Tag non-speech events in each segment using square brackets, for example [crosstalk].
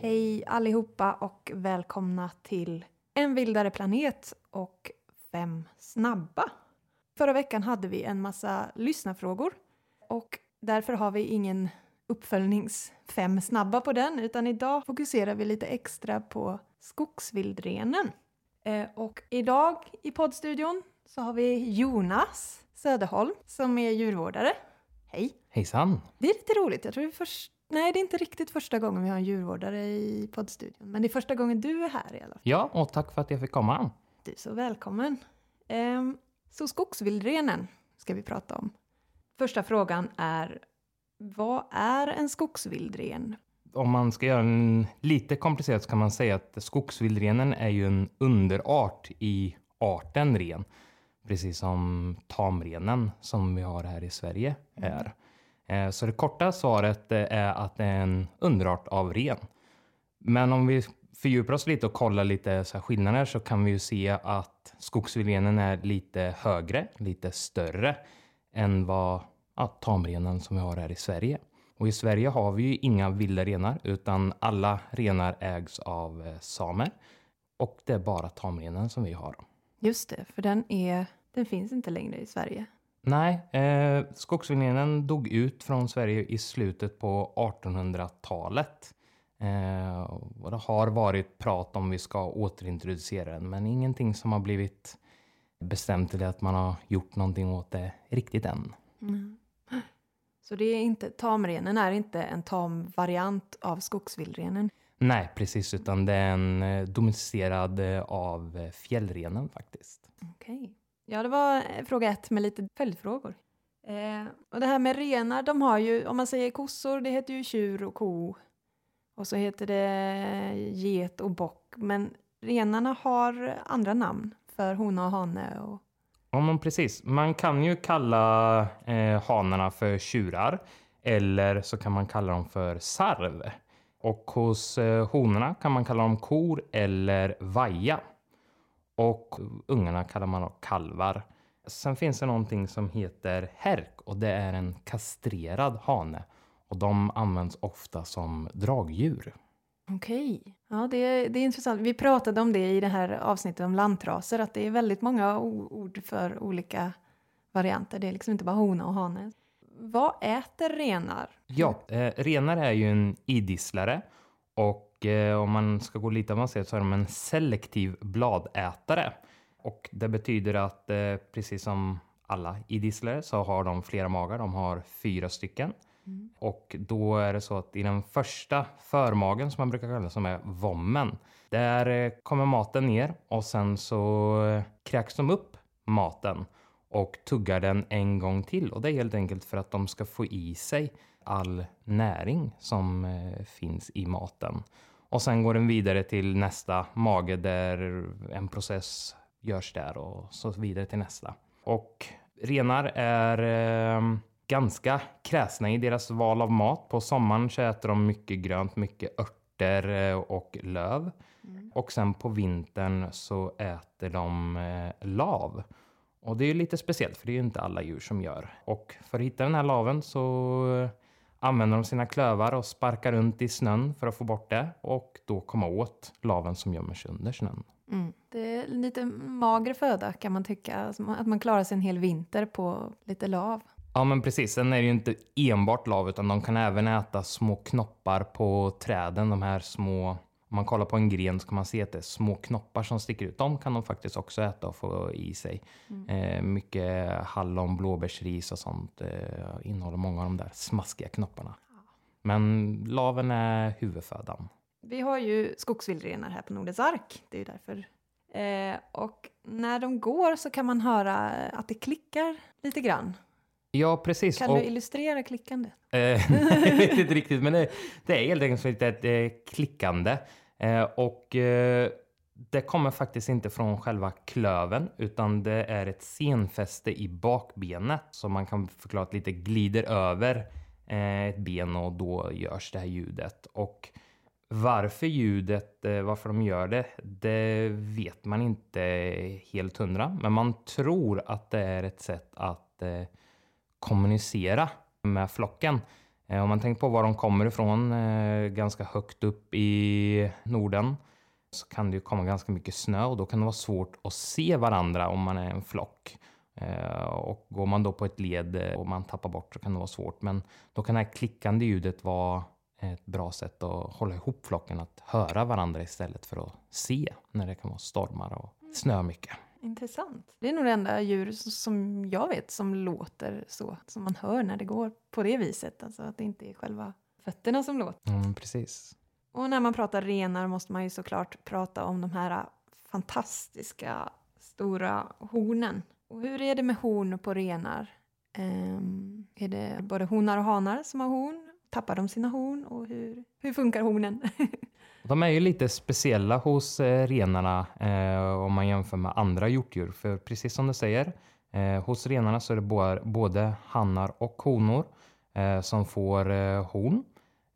Hej allihopa och välkomna till En vildare planet och Fem snabba. Förra veckan hade vi en massa lyssnarfrågor och därför har vi ingen uppföljnings Fem snabba på den utan idag fokuserar vi lite extra på skogsvildrenen. Eh, och idag i poddstudion så har vi Jonas Söderholm som är djurvårdare. Hej! Hejsan! Det är lite roligt. Jag tror det är först... Nej, det är inte riktigt första gången vi har en djurvårdare i poddstudion. Men det är första gången du är här i alla fall. Ja, och tack för att jag fick komma. Du är så välkommen. Ehm, så skogsvildrenen ska vi prata om. Första frågan är vad är en skogsvildren? Om man ska göra en lite komplicerat så kan man säga att skogsvildrenen är ju en underart i arten ren. Precis som tamrenen som vi har här i Sverige är. Eh, Så det korta svaret eh, är att det är en underart av ren. Men om vi fördjupar oss lite och kollar lite så här skillnader så kan vi ju se att skogsvildrenen är lite högre, lite större än vad ja, tamrenen som vi har här i Sverige. Och i Sverige har vi ju inga vilda renar utan alla renar ägs av eh, samer. Och det är bara tamrenen som vi har. Just det, för den, är, den finns inte längre i Sverige. Nej, eh, skogsvildrenen dog ut från Sverige i slutet på 1800-talet. Eh, och det har varit prat om vi ska återintroducera den, men ingenting som har blivit bestämt eller att man har gjort någonting åt det riktigt än. Så det är inte, tamrenen är inte en tam variant av skogsvildrenen. Nej, precis, utan det är en eh, domesticerad eh, av eh, fjällrenen faktiskt. Okej. Ja, det var eh, fråga ett med lite följdfrågor. Eh, och det här med renar, de har ju, om man säger kossor, det heter ju tjur och ko. Och så heter det get och bock. Men renarna har andra namn för hona och hane. Och, Ja, men precis. Man kan ju kalla eh, hanarna för tjurar eller så kan man kalla dem för sarv. Och hos eh, honorna kan man kalla dem kor eller vaja. Och ungarna kallar man kalvar. Sen finns det någonting som heter härk och det är en kastrerad hane. Och de används ofta som dragdjur. Okej. Ja, det, det är intressant. Vi pratade om det i det här avsnittet om lantraser, att det är väldigt många ord för olika varianter. Det är liksom inte bara hona och hane. Vad äter renar? Ja, eh, renar är ju en idisslare och eh, om man ska gå lite avancerat så är de en selektiv bladätare. Och det betyder att eh, precis som alla idisslare så har de flera magar. De har fyra stycken. Och då är det så att i den första förmagen som man brukar kalla som är vommen. Där eh, kommer maten ner och sen så eh, kräks de upp maten och tuggar den en gång till. Och det är helt enkelt för att de ska få i sig all näring som eh, finns i maten. Och sen går den vidare till nästa mage där en process görs där och så vidare till nästa. Och renar är eh, ganska kräsna i deras val av mat. På sommaren så äter de mycket grönt, mycket örter eh, och löv. Och sen på vintern så äter de lav. Och det är ju lite speciellt för det är ju inte alla djur som gör. Och för att hitta den här laven så använder de sina klövar och sparkar runt i snön för att få bort det och då komma åt laven som gömmer sig under snön. Mm. Det är lite mager föda kan man tycka. Alltså, Att man klarar sig en hel vinter på lite lav. Ja men precis, sen är det ju inte enbart lav utan de kan även äta små knoppar på träden. De här små, om man kollar på en gren så kan man se att det är små knoppar som sticker ut. De kan de faktiskt också äta och få i sig. Eh, mycket hallon, blåbärsris och sånt eh, innehåller många av de där smaskiga knopparna. Men laven är huvudfödan. Vi har ju skogsvildrenar här på Nordens ark. Det är ju därför. Eh, och när de går så kan man höra att det klickar lite grann. Ja precis. Kan och- du illustrera klickandet? Jag [laughs] vet inte riktigt, men det, det är helt enkelt ett eh, klickande. Eh, och eh, det kommer faktiskt inte från själva klöven, utan det är ett senfäste i bakbenet som man kan förklara att lite glider över eh, ett ben och då görs det här ljudet. Och varför ljudet, eh, varför de gör det, det vet man inte helt hundra. Men man tror att det är ett sätt att eh, kommunicera med flocken. Eh, om man tänker på var de kommer ifrån, eh, ganska högt upp i Norden, så kan det ju komma ganska mycket snö och då kan det vara svårt att se varandra om man är en flock. Eh, och går man då på ett led och man tappar bort så kan det vara svårt. Men då kan det här klickande ljudet vara ett bra sätt att hålla ihop flocken, att höra varandra istället för att se när det kan vara stormar och snö mycket. Intressant. Det är nog det enda djur som jag vet som låter så, som man hör när det går på det viset. Alltså att det inte är själva fötterna som låter. Mm, precis. Och när man pratar renar måste man ju såklart prata om de här fantastiska stora hornen. Och hur är det med horn på renar? Um, är det både honar och hanar som har horn? Tappar de sina horn? Och hur, hur funkar hornen? [laughs] De är ju lite speciella hos eh, renarna eh, om man jämför med andra hjortdjur. För precis som du säger, eh, hos renarna så är det både, både hannar och honor eh, som får eh, horn.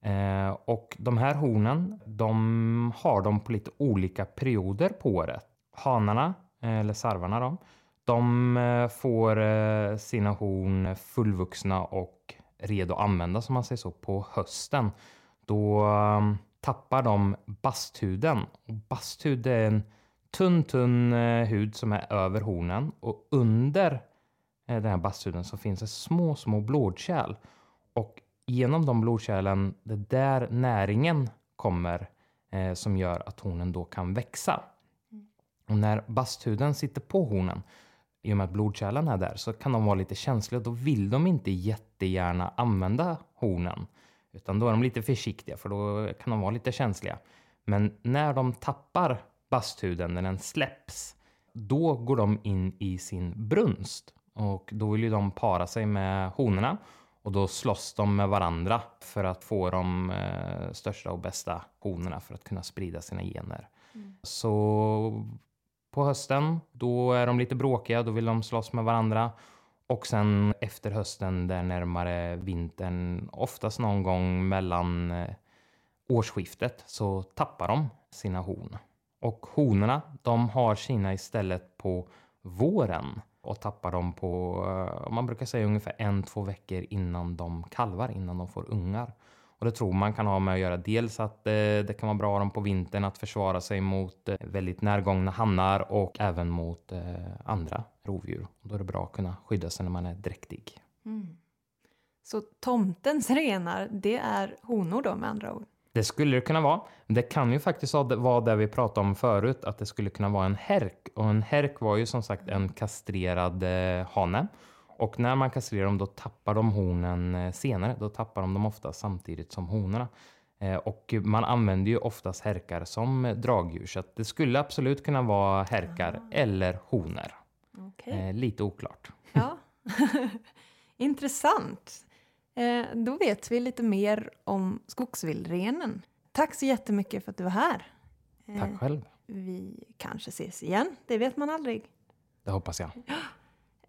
Eh, och de här hornen, de har de på lite olika perioder på året. Hanarna, eh, eller sarvarna då, de eh, får eh, sina horn fullvuxna och redo att använda som man säger så på hösten. Då tappar de basthuden. Och basthud är en tunn, tunn eh, hud som är över hornen och under eh, den här basthuden så finns det små, små blodkärl. Och genom de blodkärlen, det är där näringen kommer eh, som gör att hornen då kan växa. Och när basthuden sitter på hornen, i och med att blodkärlen är där, så kan de vara lite känsliga. Då vill de inte jättegärna använda hornen. Utan då är de lite försiktiga för då kan de vara lite känsliga. Men när de tappar basthuden, när den släpps, då går de in i sin brunst. Och då vill ju de para sig med honorna. Och då slåss de med varandra för att få de eh, största och bästa honorna för att kunna sprida sina gener. Mm. Så på hösten, då är de lite bråkiga, då vill de slåss med varandra. Och sen efter hösten, där närmare vintern, oftast någon gång mellan eh, årsskiftet, så tappar de sina horn. Och honorna, de har sina istället på våren och tappar dem på, eh, man brukar säga ungefär en, två veckor innan de kalvar, innan de får ungar. Och det tror man kan ha med att göra dels att eh, det kan vara bra dem på vintern att försvara sig mot eh, väldigt närgångna hannar och även mot eh, andra rovdjur. Då är det bra att kunna skydda sig när man är dräktig. Mm. Så tomtens renar, det är honor då med andra ord? Det skulle det kunna vara. Det kan ju faktiskt vara det vi pratade om förut, att det skulle kunna vara en härk. Och en härk var ju som sagt en kastrerad hane. Och när man kastrerar dem då tappar de hornen eh, senare. Då tappar de dem ofta samtidigt som honorna. Eh, och man använder ju oftast härkar som dragdjur. Så det skulle absolut kunna vara härkar ah. eller honor. Okay. Eh, lite oklart. Ja, [laughs] intressant. Då vet vi lite mer om skogsvildrenen. Tack så jättemycket för att du var här. Tack själv. Vi kanske ses igen, det vet man aldrig. Det hoppas jag. [gasps] [gasps]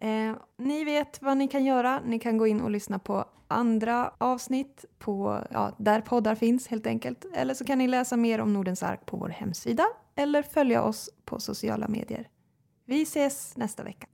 Eh, ni vet vad ni kan göra. Ni kan gå in och lyssna på andra avsnitt på, ja, där poddar finns helt enkelt. Eller så kan ni läsa mer om Nordens ark på vår hemsida eller följa oss på sociala medier. Vi ses nästa vecka.